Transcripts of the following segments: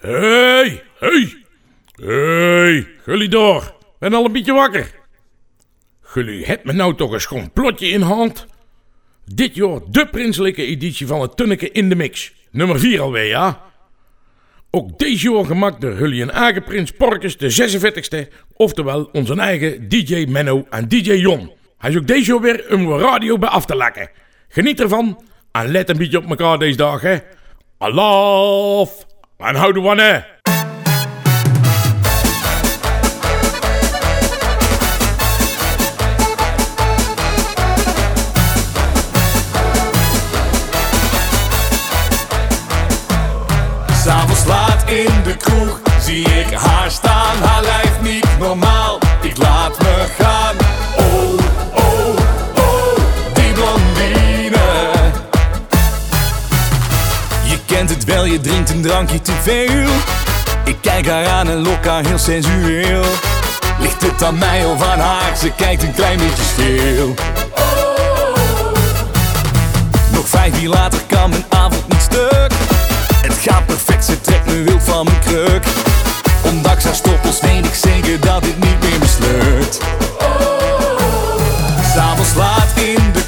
Hey, hey, hey, jullie door. Ben al een beetje wakker. Jullie hebt me nou toch een schoon plotje in hand. Dit jaar de prinselijke editie van het Tunneke in de Mix. Nummer 4 alweer, ja? Ook deze jaar gemaakt door een eigen prins Porkes, de 46ste. Oftewel onze eigen DJ Menno en DJ Jon. Hij is ook deze jaar weer een radio bij af te lekken. Geniet ervan en let een beetje op elkaar deze dagen. Allah en houden wanneer. S'avonds laat in de kroeg zie ik haar staan, je drinkt een drankje te veel. Ik kijk haar aan en lok haar heel sensueel. Ligt het aan mij of aan haar? Ze kijkt een klein beetje stil. Nog vijf uur later kan mijn avond niet stuk. Het gaat perfect, ze trekt me wild van mijn kruk. Ondanks haar stoppels weet ik zeker dat dit niet meer mislukt. S'avonds laat in de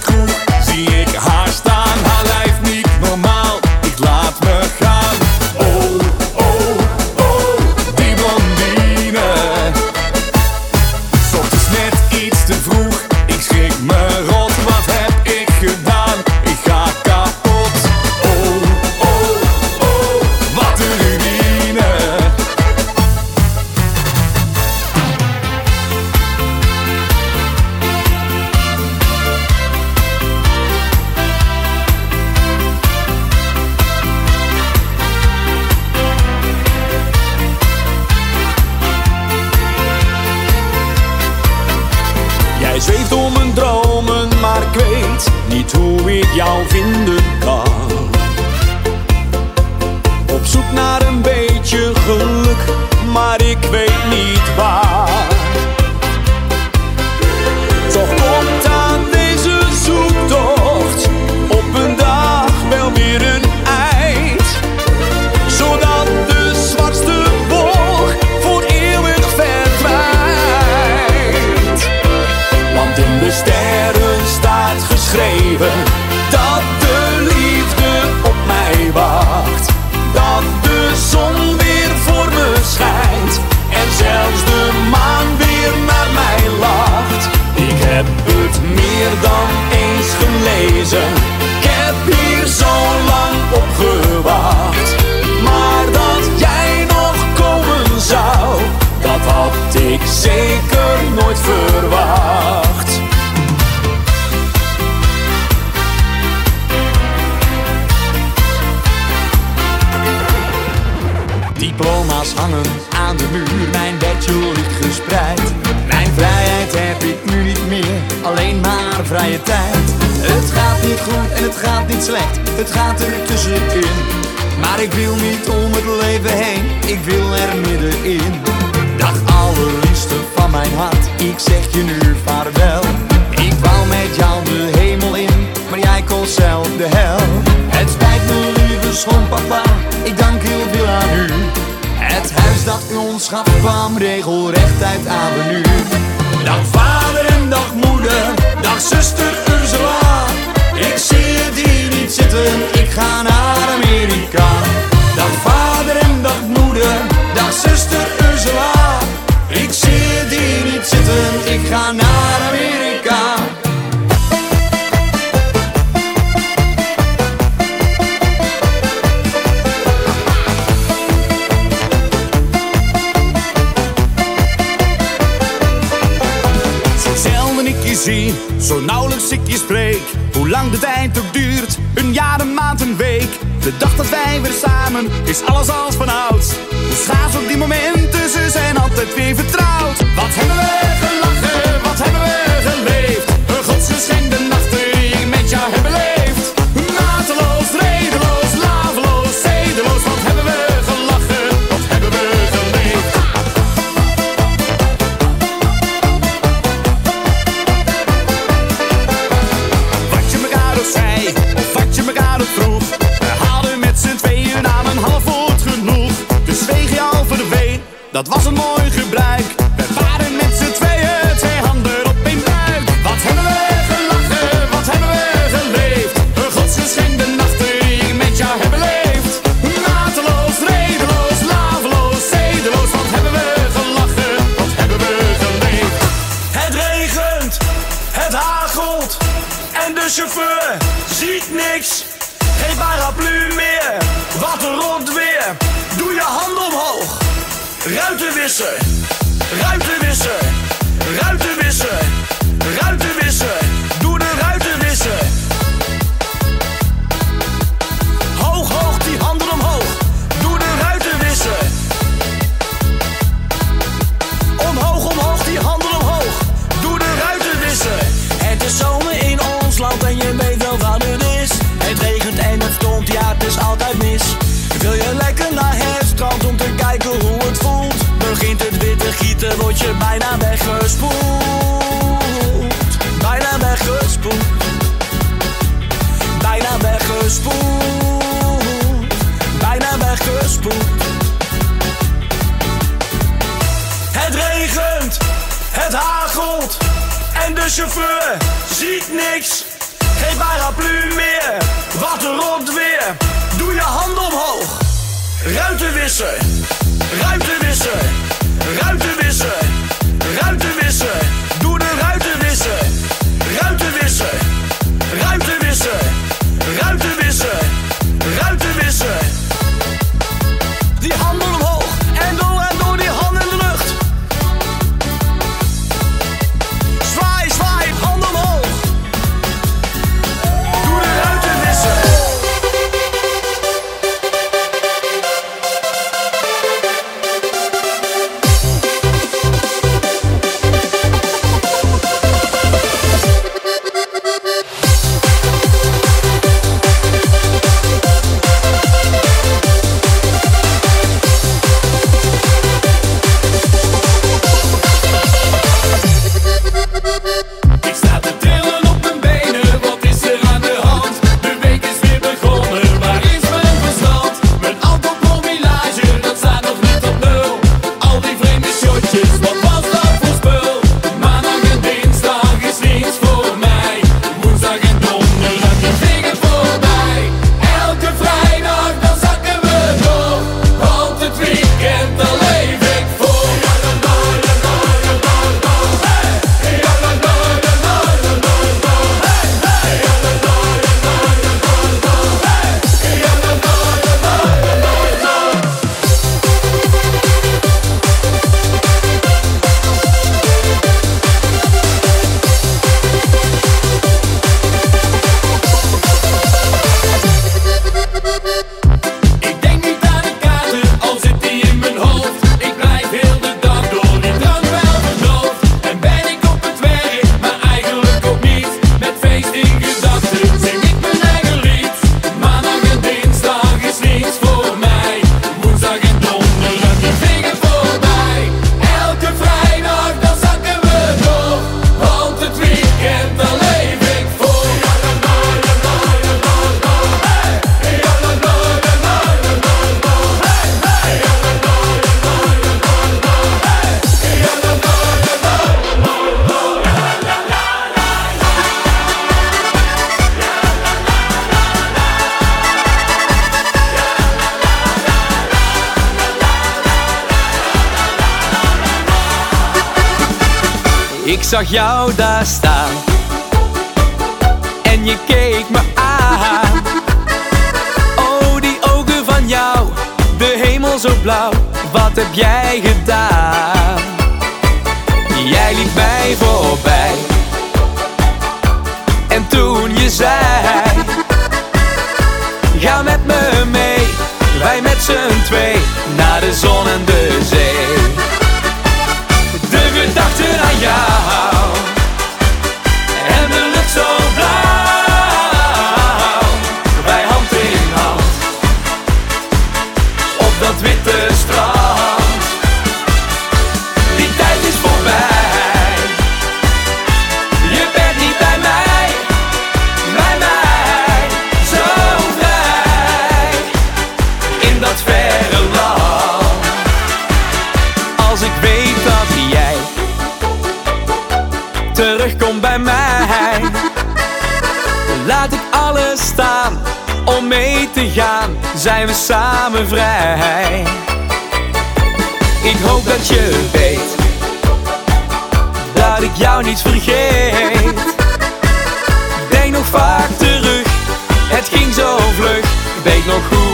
mijn bedje ligt gespreid. Mijn vrijheid heb ik nu niet meer, alleen maar vrije tijd. Het gaat niet goed en het gaat niet slecht, het gaat er tussenin. Maar ik wil niet om het leven heen, ik wil er middenin. Dag allerliefste van mijn hart, ik zeg je nu vaarwel. Ik wou met jou de hemel in, maar jij kost zelf de hel. Het spijt me lieve schoonpapa, ik dank heel veel aan u. Het huis dat u ons gaf kwam regelrecht uit avenue. Dag vader en dag moeder, dag zuster Ursula. Ik zie het hier niet zitten, ik ga naar Amerika. Dag vader en dag moeder, dag zuster Ursula. Ik zie het hier niet zitten, ik ga naar Amerika. Ik spreek. Hoe lang de tijd ook duurt, een jaar, een maand, een week. De dag dat wij weer samen, is alles als vanouds. Hoe schaars op die momenten, ze zijn altijd weer vertrouwd. Wat hebben we gelachen, wat hebben we geleefd. Een godsgeschenk zag jou daar staan. En je keek me aan. Oh, die ogen van jou De hemel zo blauw. Wat heb jij gedaan? Jij liep mij voorbij. En toen je zei Ga met me mee. Wij met z'n twee Naar de zon en de zee. Yeah. zijn we samen vrij. Ik hoop dat je weet dat ik jou niet vergeet. Denk nog vaak terug, het ging zo vlug, weet nog goed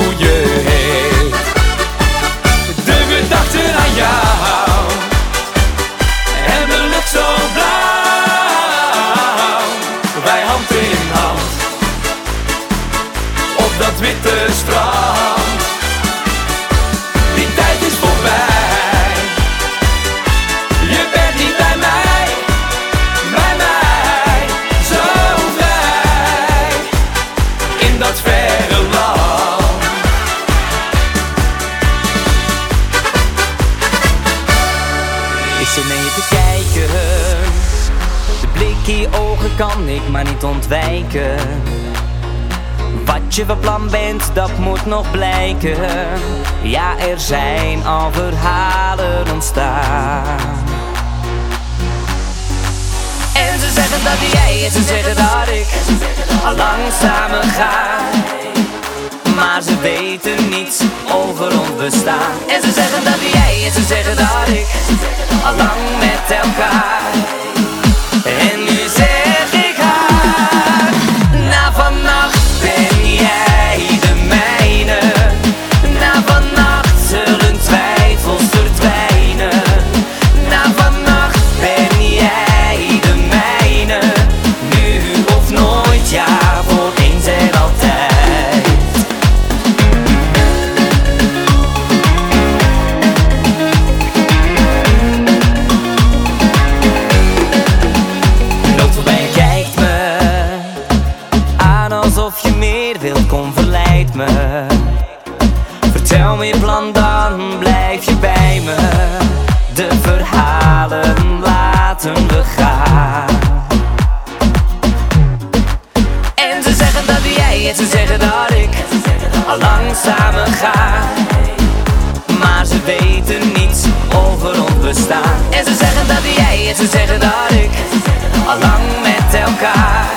Ik zit je te kijken. De blik in je ogen kan ik maar niet ontwijken. Wat je van plan bent, dat moet nog blijken. Ja, er zijn al verhalen ontstaan. En ze zeggen dat jij, en ze zeggen dat ik Al lang samen gaan maar ze weten niets over ons bestaan. En ze zeggen dat jij en ze zeggen dat ik, al lang met elkaar. En nu zeg ik haar, na vannacht weer. samen gaan. Maar ze weten niets over ons bestaan. En ze zeggen dat jij en ze zeggen dat ik al lang met elkaar.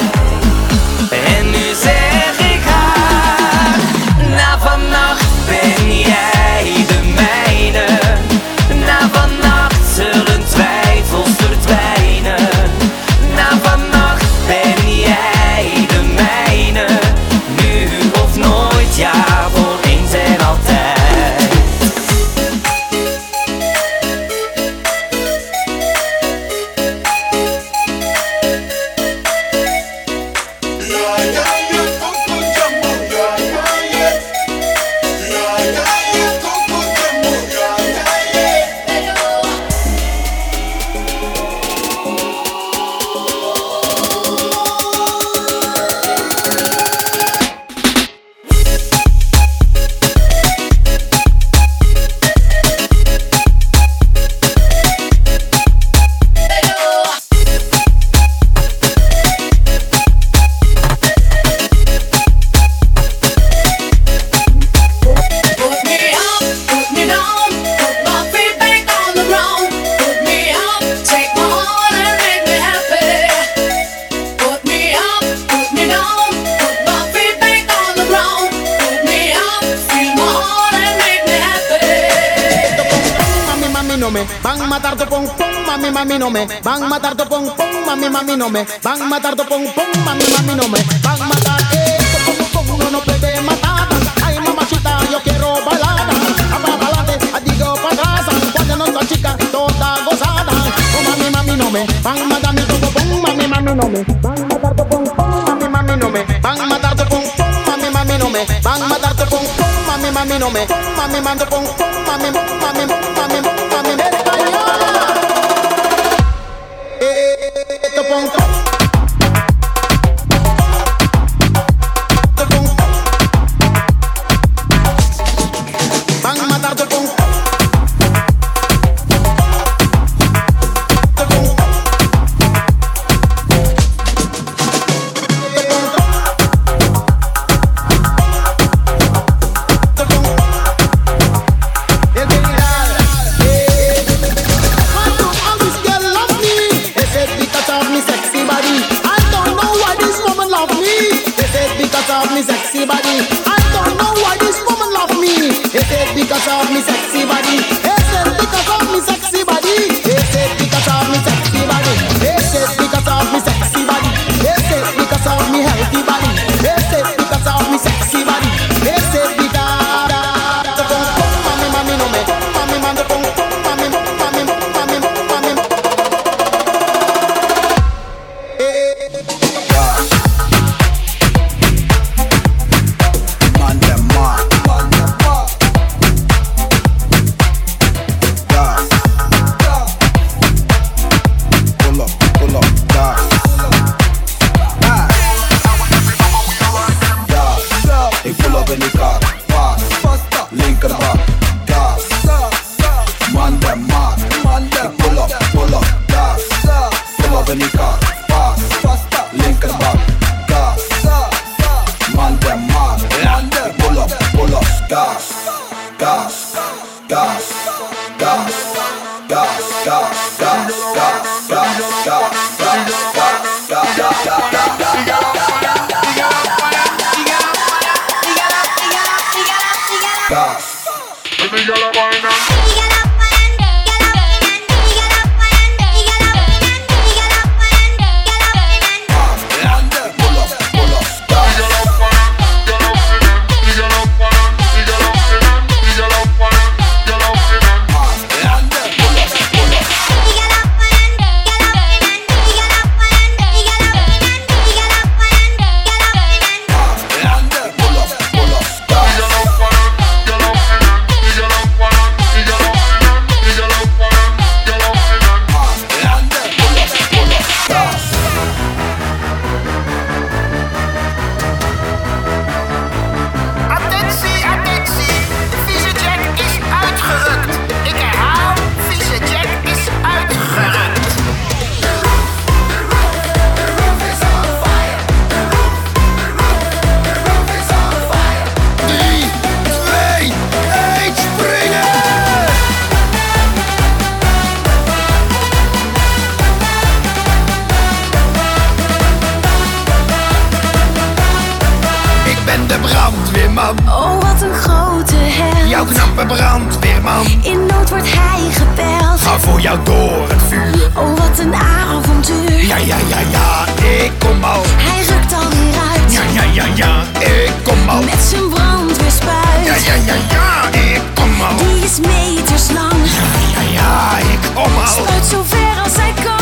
Oh, wat een grote held. Jouw knappe brandweerman. In nood wordt hij gebeld. Ga voor jou door het vuur. Oh, wat een avontuur. Ja, ja, ja, ja, ik kom al. Hij rukt alweer uit. Ja, ja, ja, ja, ik kom al. Met zijn brandweerspuit. Ja, ja, ja, ja, ik kom al. Die is meters lang. Ja, ja, ja, ik kom al. Spuit zo ver als hij kan.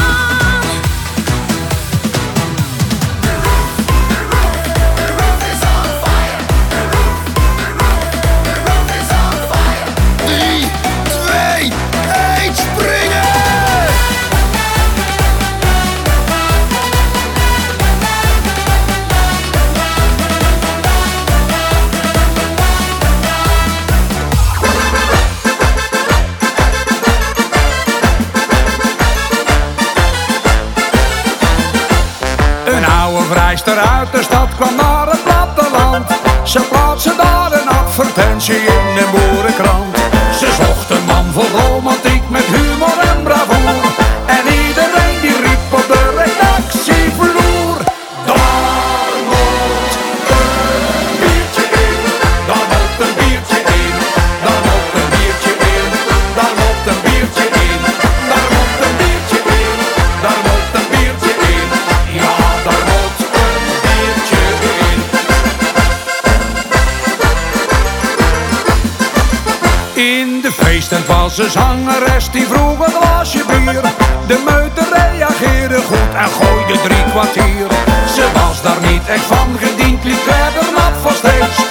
achteruit de stad kwam naar het platteland. Ze plaatsten daar een advertentie in de boerenkrant. Ze zangeres die vroeg een je bier. De meute reageerde goed en gooide drie kwartier. Ze was daar niet echt van gediend, liep verder nat van steeds.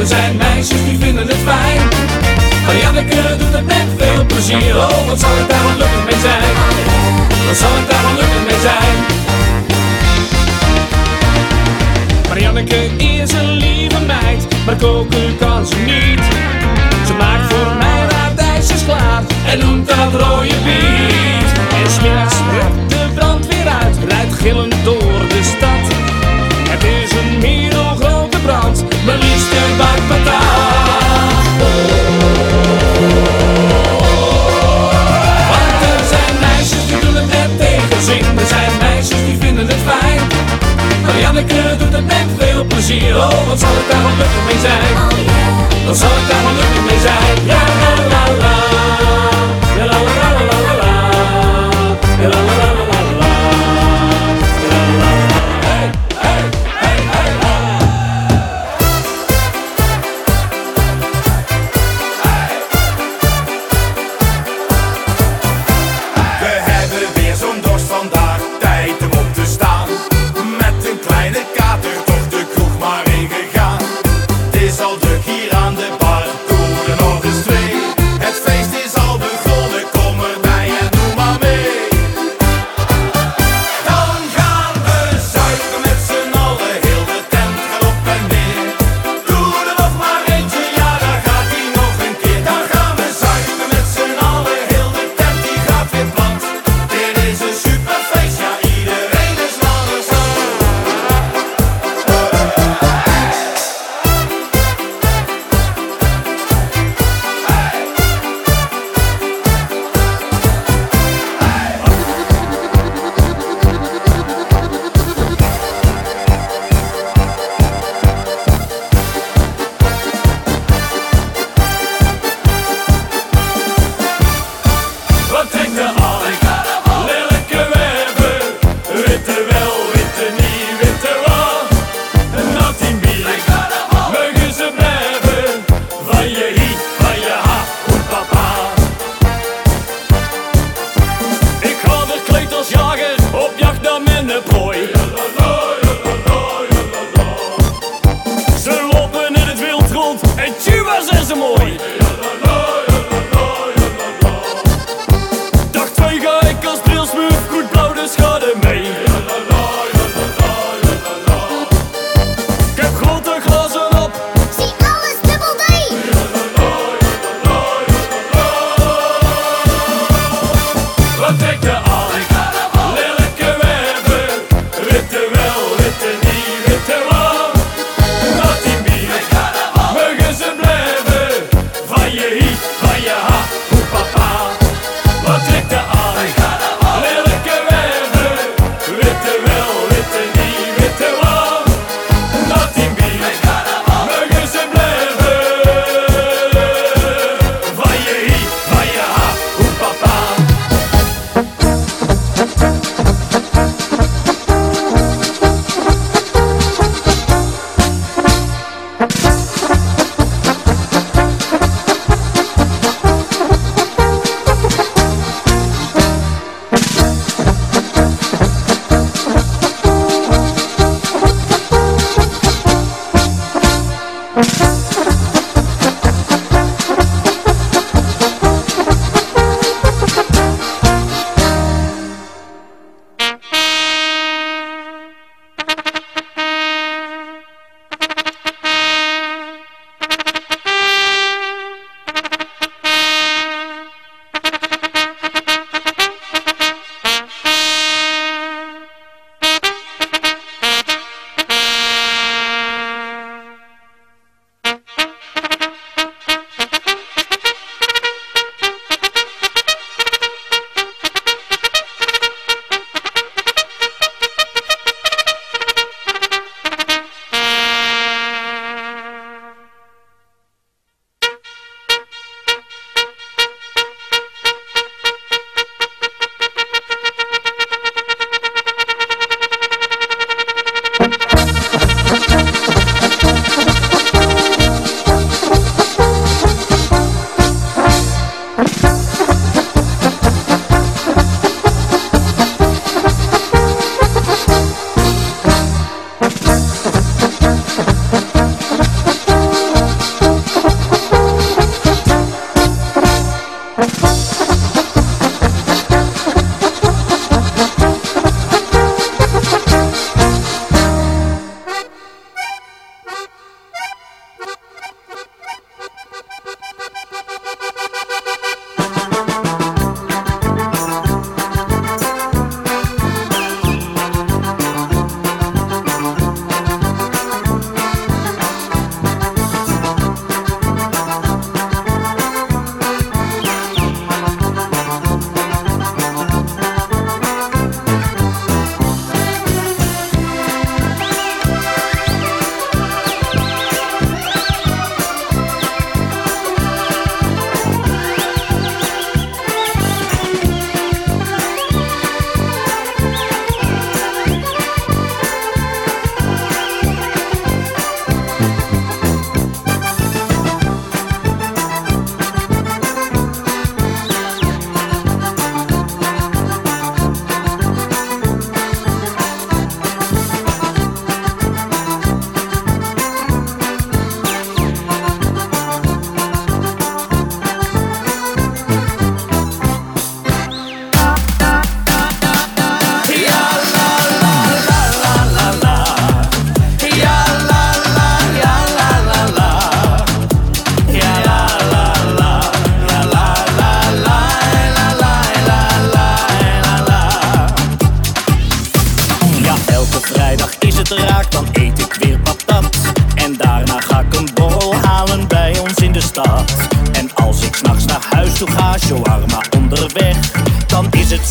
Er zijn meisjes die vinden het fijn. Marianneke doet het met veel plezier. Oh, wat zal ik daar gelukkig mee zijn? Wat zal ik daar gelukkig mee zijn? Marianneke is een lieve meid, maar koken kan ze niet. Ze maakt voor mij radijsjes klaar en noemt dat rode bier. En smiddags rukt de brand weer uit, rijdt gillend door plezier, oh wat zal ik daar gelukkig mee zijn. Oh, yeah. Dan zal ik daar gelukkig mee zijn, ja la la la.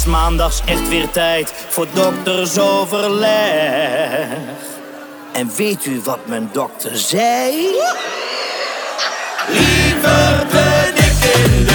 maandags echt weer tijd voor doktersoverleg. En weet u wat mijn dokter zei? Liever de dikke in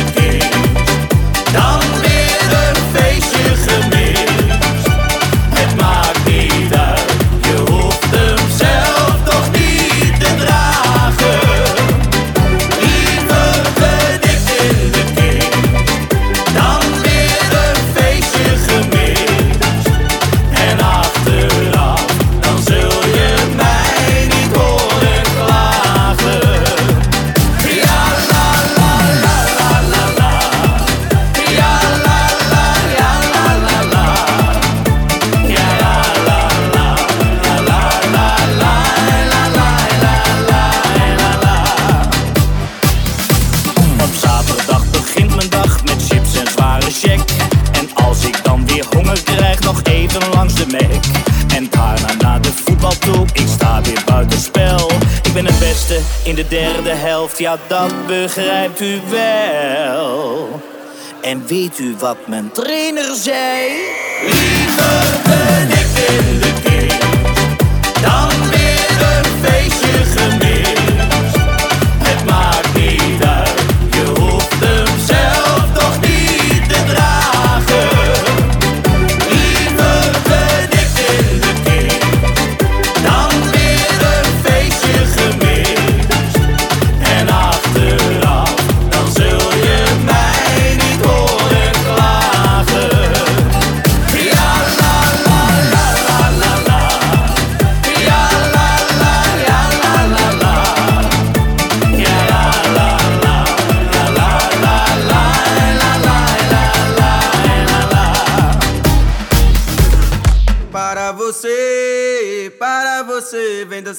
derde helft, ja dat begrijpt u wel. En weet u wat mijn trainer zei? Liever een ik in de keel, dan weer een feestje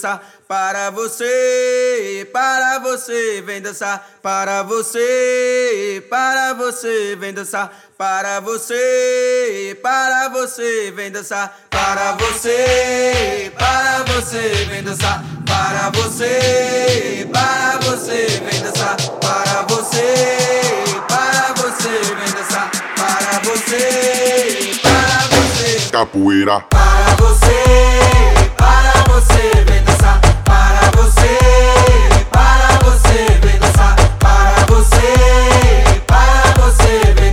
dançar para você, para você, vem dançar para você, para você, vem dançar para você, para você, vem dançar para você, para você, vem dançar para você, para você, vem dançar para você, para você, vem dançar para você, para você, capoeira para você, para você você, para você ver.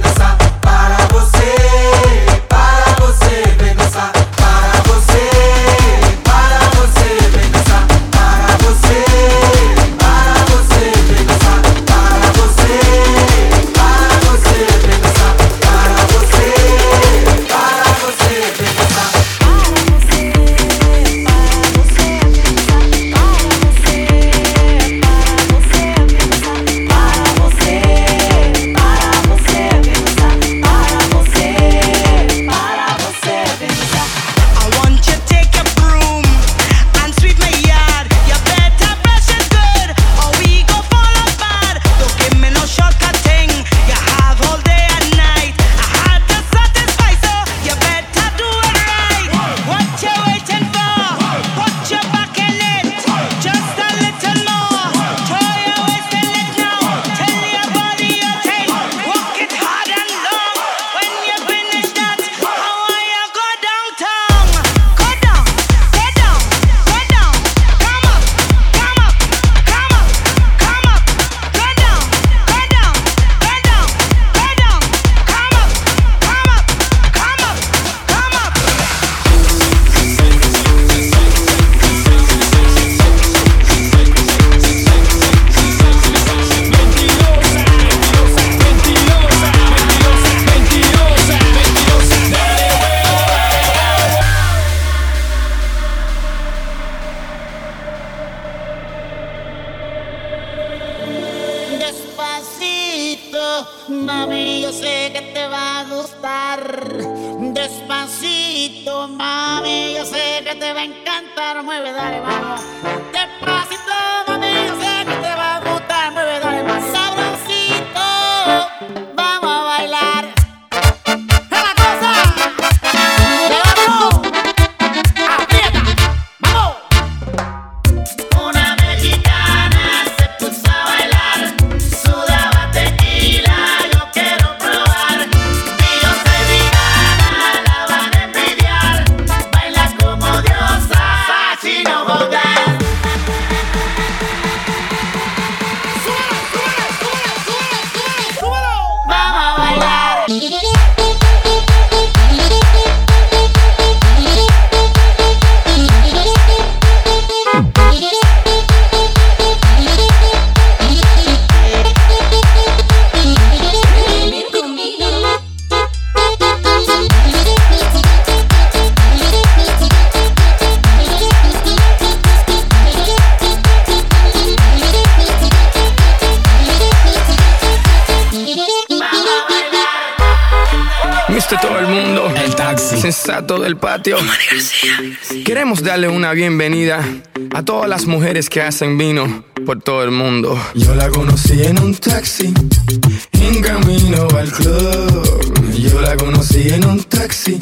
bienvenida a todas las mujeres que hacen vino por todo el mundo. Yo la conocí en un taxi, en camino al club. Yo la conocí en un taxi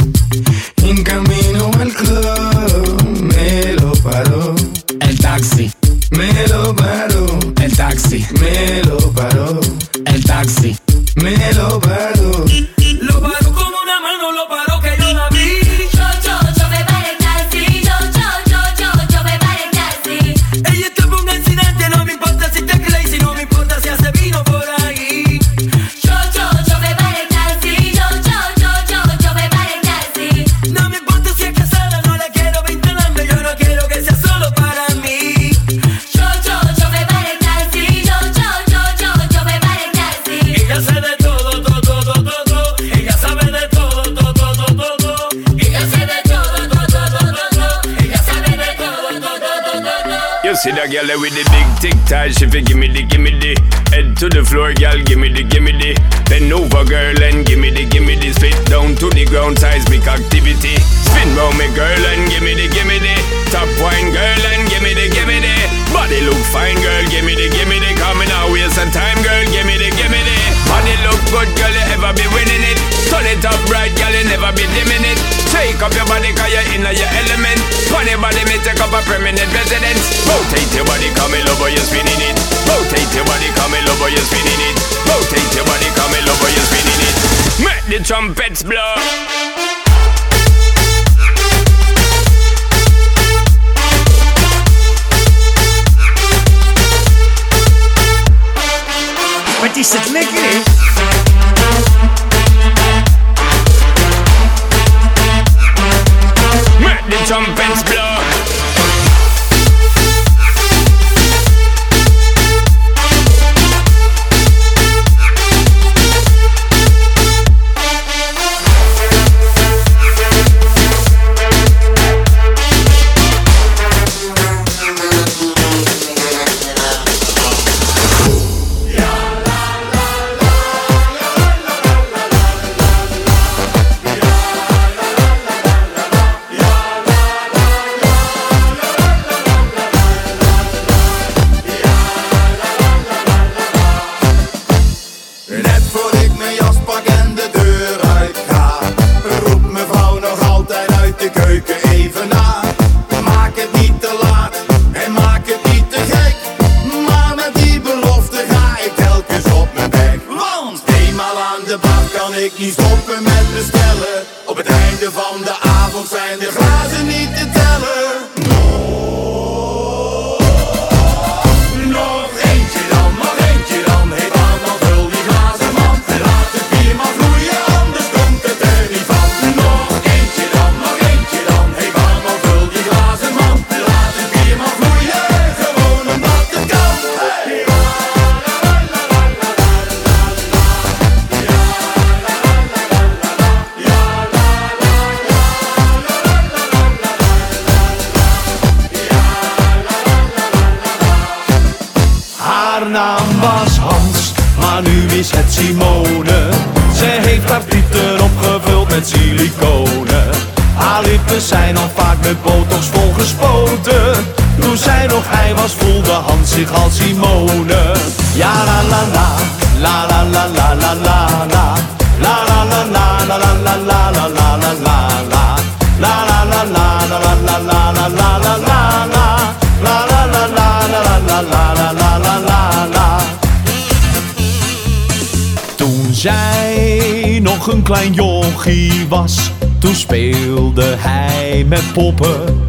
klein jochie was, toen speelde hij met poppen.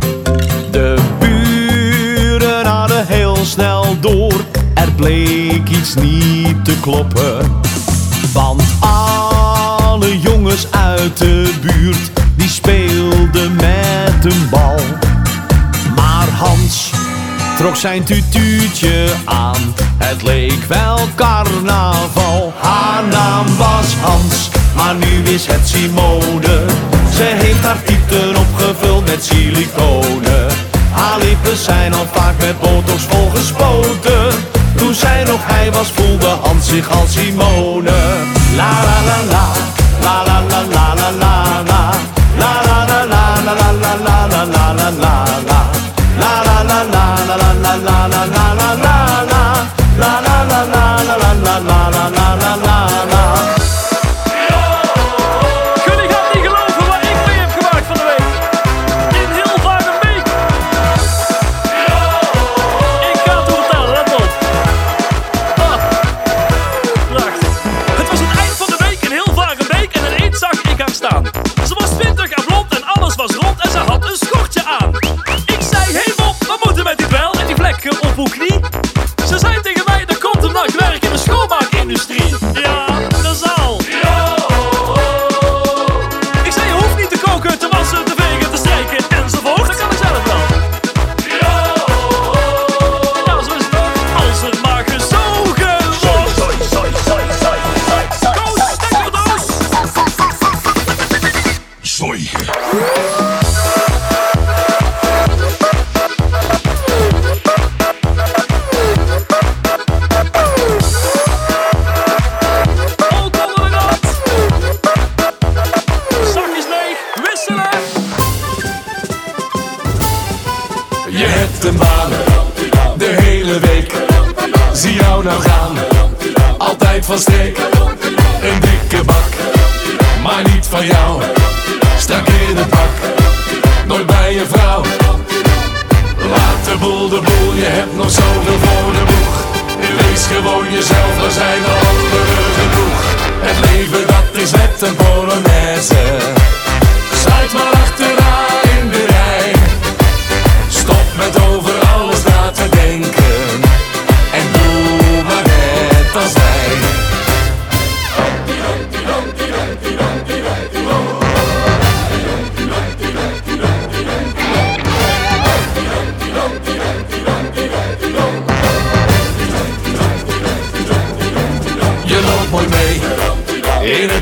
De buren hadden heel snel door, er bleek iets niet te kloppen. Want alle jongens uit de buurt, die speelden met een bal. Maar Hans trok zijn tutuutje aan. Het leek wel carnaval. Haar naam was Hans. Maar nu is het Simone. Ze heeft haar diepten opgevuld met siliconen. Haar lippen zijn al vaak met botox volgespoten. Toen zij nog hij was voelde Hans zich als Simone. La la la la, la la.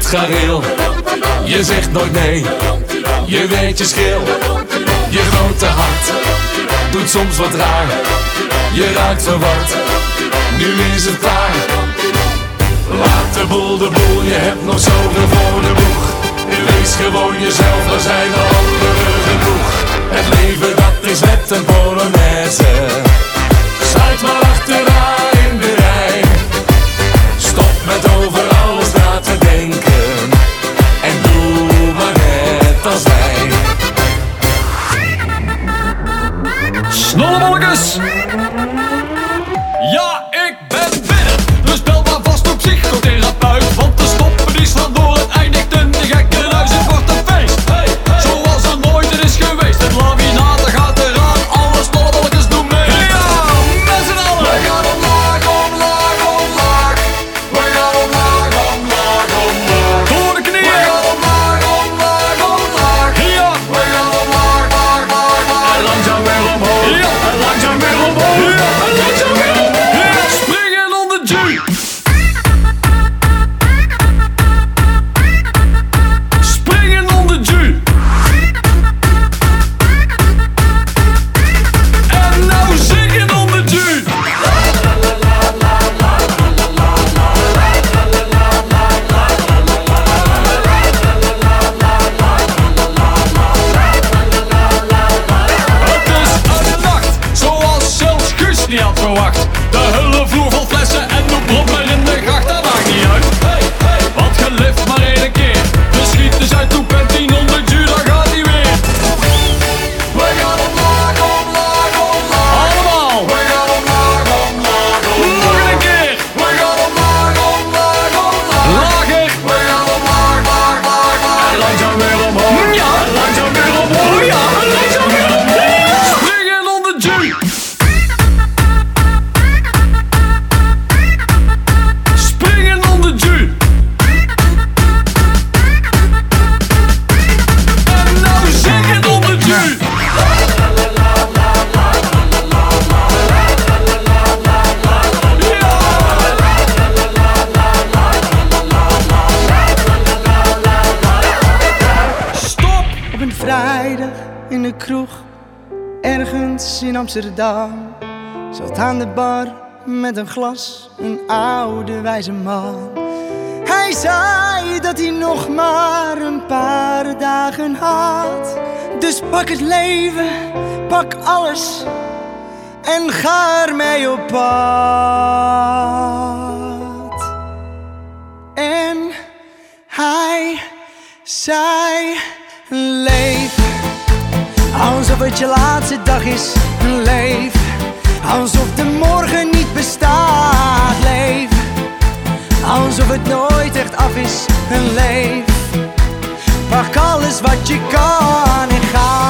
Je zegt nooit nee, je weet je schil. Je grote hart doet soms wat raar. Je raakt verward, nu is het klaar. Laat de boel de boel, je hebt nog zoveel voor de boeg. Wees gewoon jezelf, dan zijn de anderen genoeg. Het leven dat is net een polonaise. Sluit maar achteraan in de rij. Stop met over alles na te denken. Nolan Mulligus! Zat aan de bar met een glas, een oude wijze man. Hij zei dat hij nog maar een paar dagen had. Dus pak het leven, pak alles en ga ermee op pad. En hij zei leef Alsof het je laatste dag is, leef. Alsof de morgen niet bestaat, leef. Alsof het nooit echt af is, leef. Pak alles wat je kan en ga.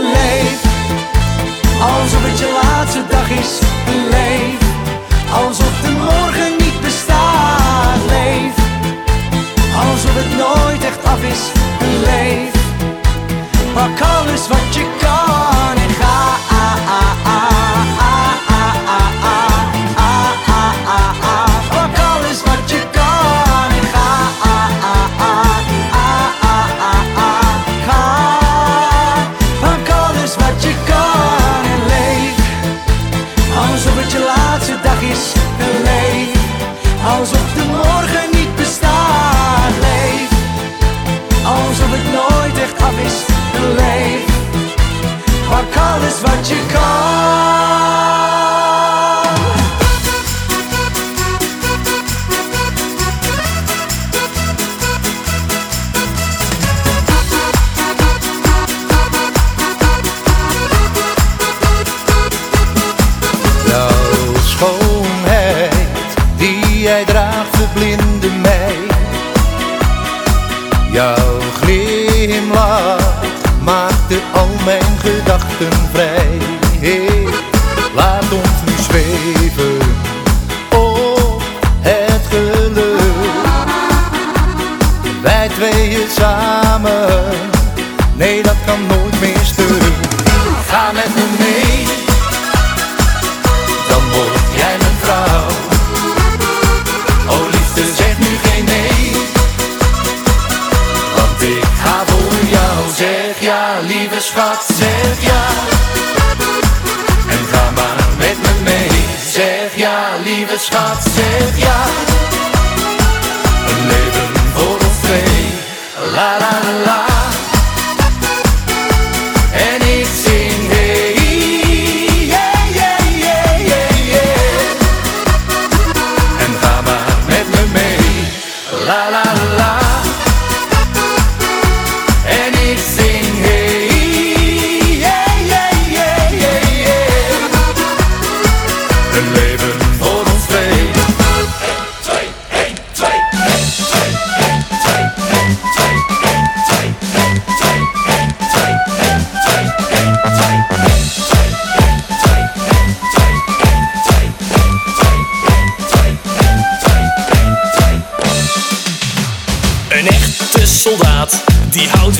het je laatste dag is.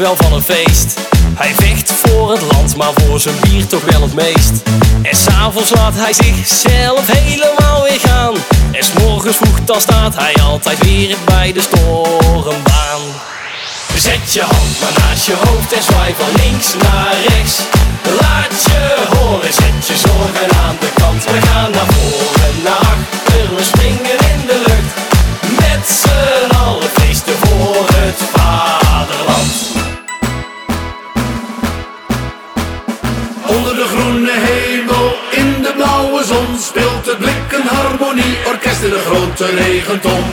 Wel van een feest. Hij vecht voor het land, maar voor zijn bier toch wel het meest. En s'avonds laat hij zichzelf helemaal weer gaan. En s'morgens vroeg dan staat hij altijd weer bij de stormbaan. Zet je hand maar naast je hoofd en zwaai van links naar rechts. Laat je horen, zet je zorgen aan de kant. We gaan naar voren, naar achter, we springen in de lucht. Met z'n allen feesten voor het vaderland. Groene hemel, in de blauwe zon Speelt het blik een harmonieorkest in de grote regenton.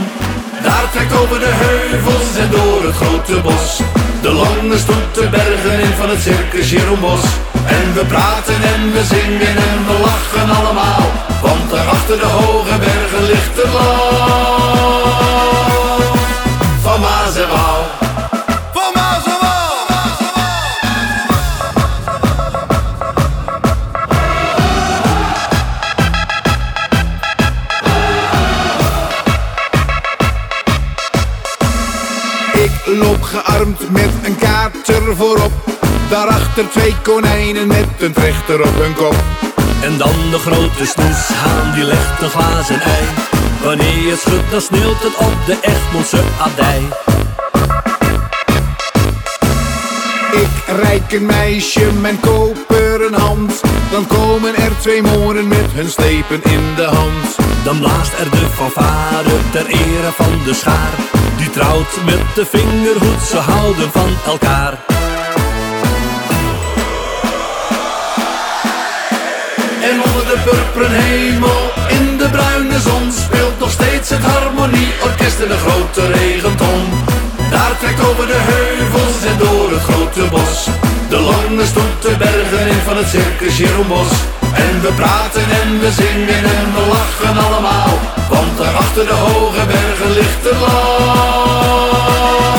Daar trekt over de heuvels en door het grote bos De lange stoet de bergen in van het circus Jeroenbos En we praten en we zingen en we lachen allemaal Want daar achter de hoge bergen ligt het land voorop. Daarachter twee konijnen met een trechter op hun kop. En dan de grote snoeshaan die legt een glazen ei. Wanneer je het schudt, dan sneeuwt het op de Egmondse abdij. Ik reik een meisje mijn koperen hand. Dan komen er twee moren met hun slepen in de hand. Dan blaast er de fanfare ter ere van de schaar. Die trouwt met de vingerhoed, ze houden van elkaar. En onder de purperen hemel, in de bruine zon, speelt nog steeds het harmonieorkest in een grote regenton. Daar trekt over de heuvels en door het grote bos. De lange stoet de bergen in van het circus Jeroenbos. En we praten en we zingen en we lachen allemaal. Want daar achter de hoge bergen ligt het land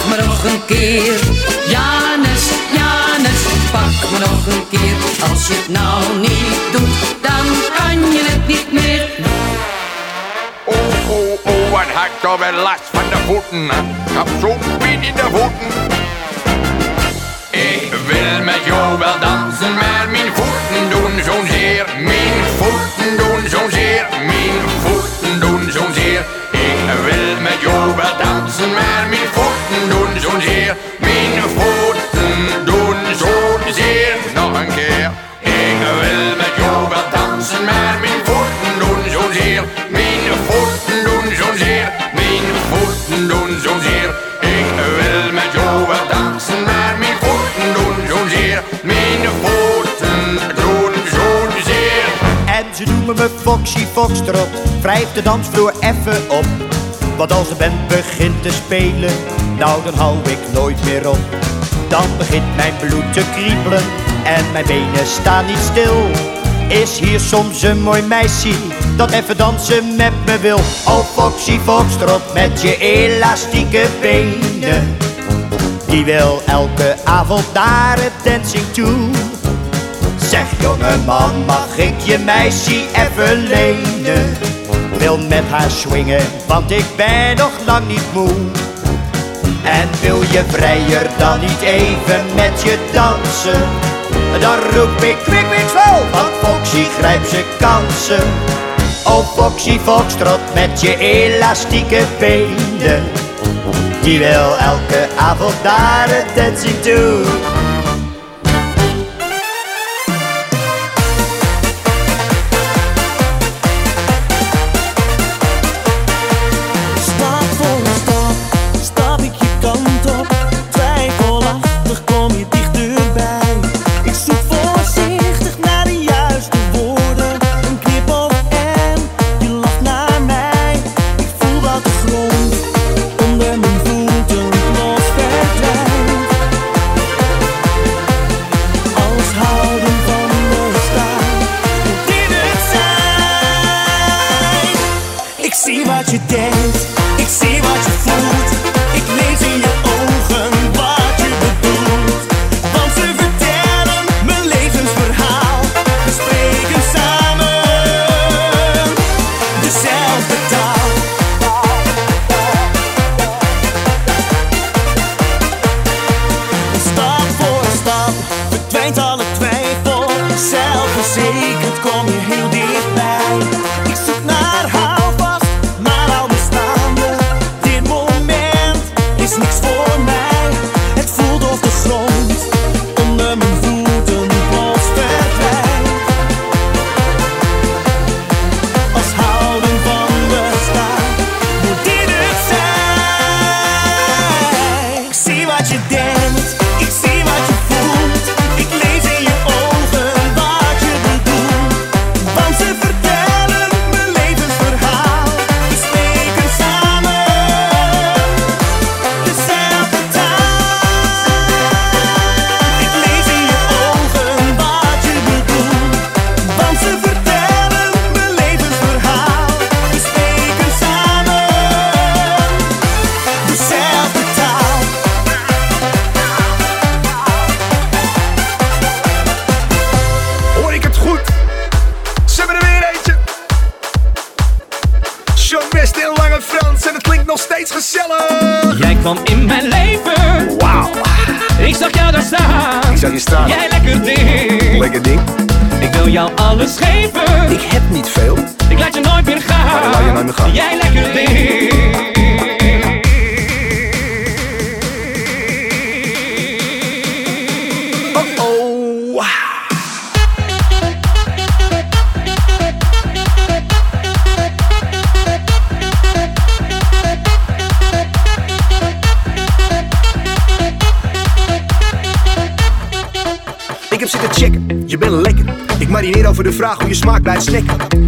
Pak me nog een keer. Janus, Janus, pak me nog een keer. Als je het nou niet doet, dan kan je het niet meer. Oh, oh, oh, wat had ik toch last van de voeten. Ik heb zo'n in de voeten. Ik wil met jou wel dansen, maar mijn voeten doen zo'n zeer. Mijn voeten doen zo'n zeer. Mijn voeten. Ik jou wel dansen, voeten doen zo'n zeer. Mijn voeten doen zo'n zeer. Nog een keer. Ik wil met jou wel dansen, maar mijn zo'n zeer. Mijn voeten doen zo'n zeer. Mijn voeten doen zo'n zeer. Ik wil met jou wel dansen, maar mijn voeten doen zo'n zeer. Mijn voeten doen zo'n zeer. En ze noemen me Foxy Foxtrot, wrijf de dansvloer even op. Want als de band begint te spelen, nou dan hou ik nooit meer op. Dan begint mijn bloed te kriebelen en mijn benen staan niet stil. Is hier soms een mooi meisje dat even dansen met me wil? Oh Foxy Foxtrot met je elastieke benen. Die wil elke avond naar het dancing toe. Zeg jongeman, mag ik je meisje even lenen? Wil met haar swingen, want ik ben nog lang niet moe. En wil je vrijer dan niet even met je dansen? Dan roep ik kwik kwik wel, want Foxy grijpt zijn kansen. Oh Foxy Foxtrot met je elastieke benen. Die wil elke avond naar het dancing toe.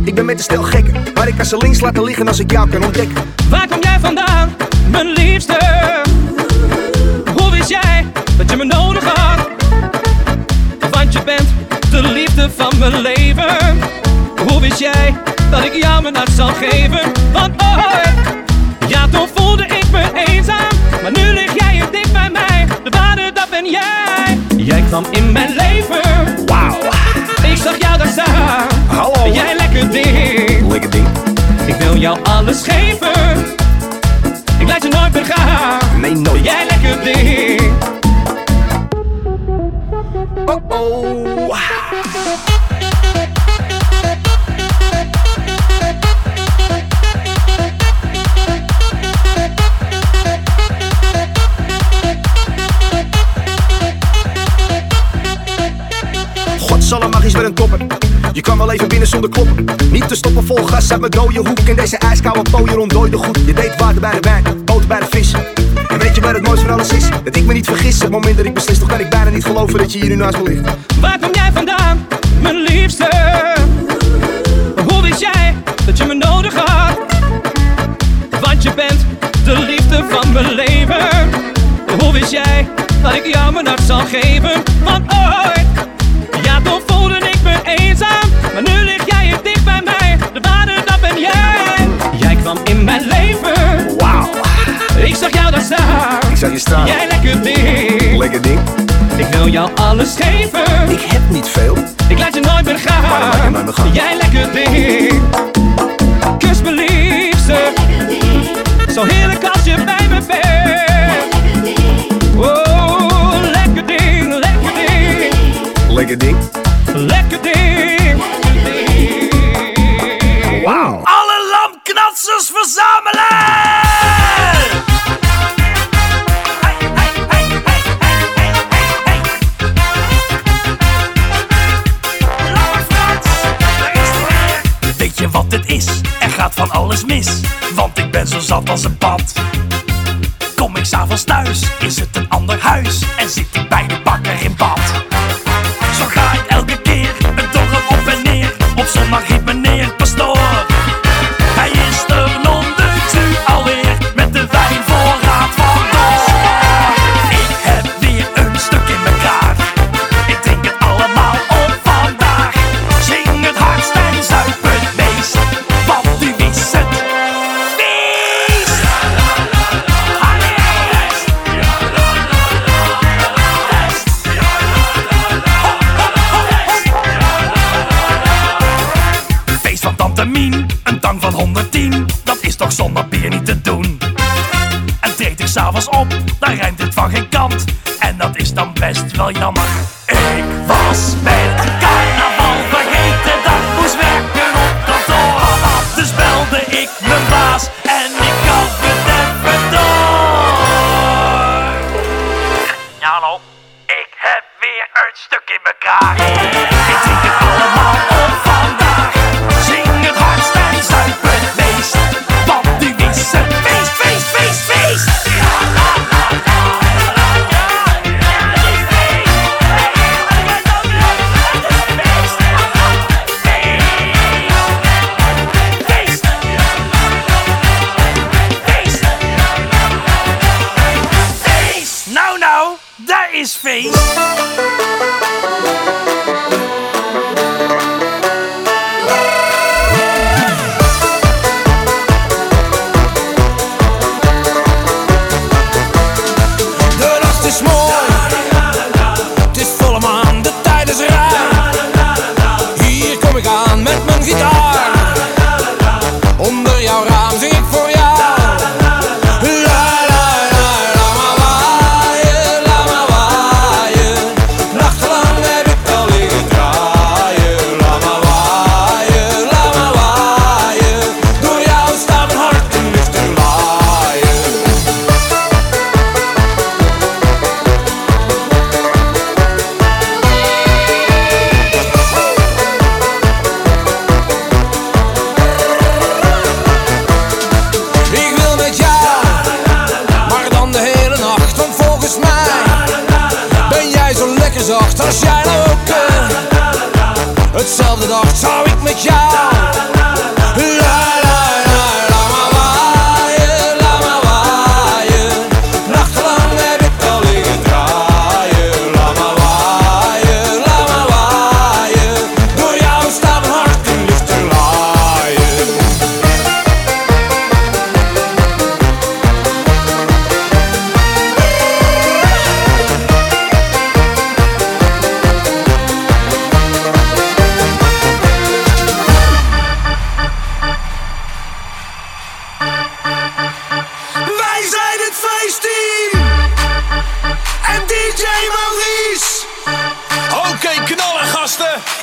Ik ben met een stel gekken, maar ik kan ze links laten liggen als ik jou kan ontdekken. Waar kom jij vandaan, mijn liefste? Hoe wist jij dat je me nodig had? Want je bent de liefde van mijn leven. Hoe wist jij dat ik jou mijn hart zal geven? Want ooit, ja toen voelde ik me eenzaam. Maar nu lig jij hier dicht bij mij, de waarde dat ben jij. Jij kwam jou alles geven. Ik laat je nooit meer gaan. Nee, nooit. Jij lekker ding. Oh oh. Wel even binnen zonder kloppen. Niet te stoppen vol gas uit mijn dode hoek. In deze ijskoude pooier ontdooide goed. Je deed water bij de wijn, boter bij de vis. En weet je waar het mooiste van alles is? Dat ik me niet vergis. Het moment dat ik beslis, toch kan ik bijna niet geloven dat je hier nu naast me ligt. Waar kom jij vandaan, mijn liefste? Hoe wist jij dat je me nodig had? Want je bent de liefde van mijn leven. Hoe wist jij dat ik jou mijn hart zal geven? Want ooit, mijn leven. Wauw. Ik zag jou daar staan. Ik zag je staan. Jij lekker ding. Lekker ding. Ik wil jou alles geven. Ik heb niet veel. Ik laat je nooit meer gaan. Maar laat je nooit meer gaan. Jij lekker ding. Kus me liefste. Zo heerlijk als je bij me bent. Oh, lekker ding, lekker ding. Lekker ding. Lekker ding. Verzamelen! Weet je wat het is? Er gaat van alles mis, want ik ben zo zat als een pand. Kom ik s'avonds thuis, is het een ander huis en zit ik bij de bakker in bad. Zo ga ik elke keer een dorp op en neer, op zondag riep op, dan rijmt het van geen kant, en dat is dan best wel jammer.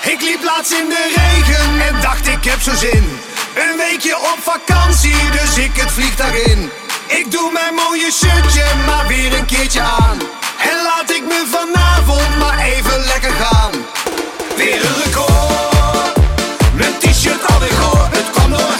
Ik liep laatst in de regen en dacht ik heb zo zin. Een weekje op vakantie, dus ik het vliegtuig daarin. Ik doe mijn mooie shirtje maar weer een keertje aan. En laat ik me vanavond maar even lekker gaan. Weer een record, mijn t-shirt alweer goor. Het kwam door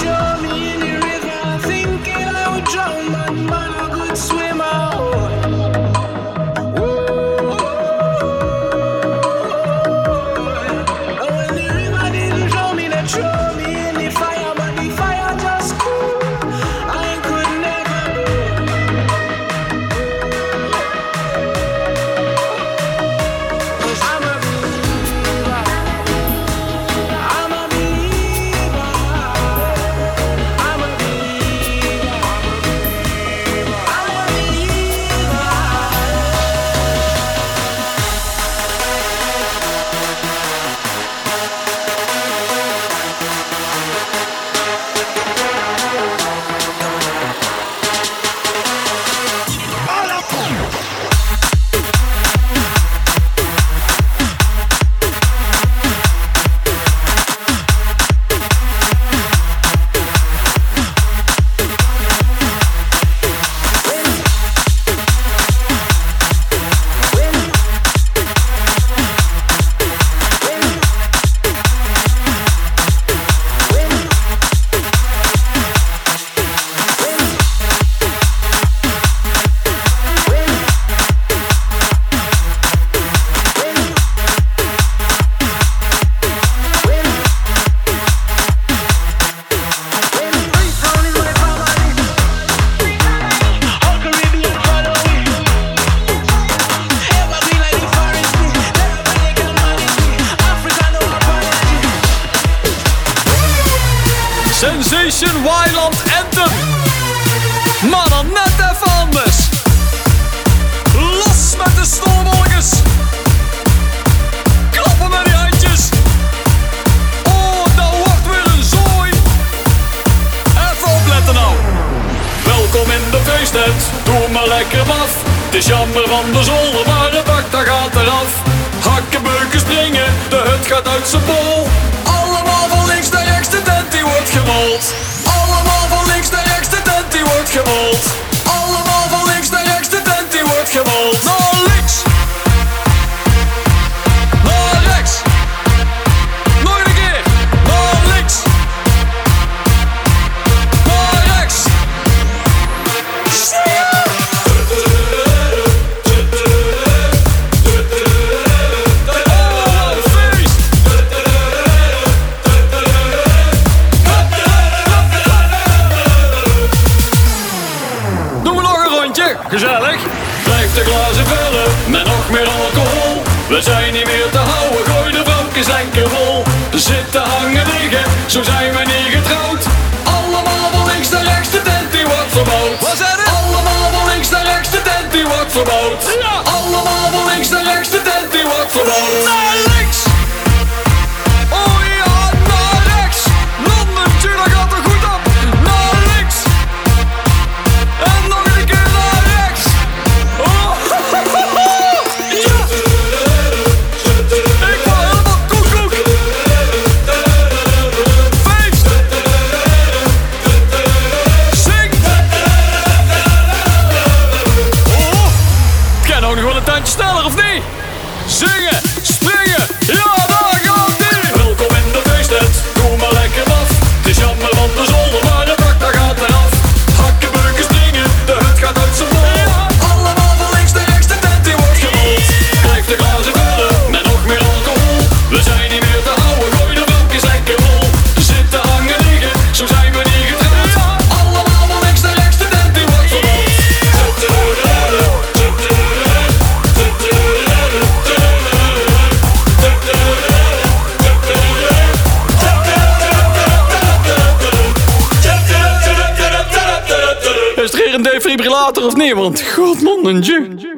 your gaat Want god man, een ju.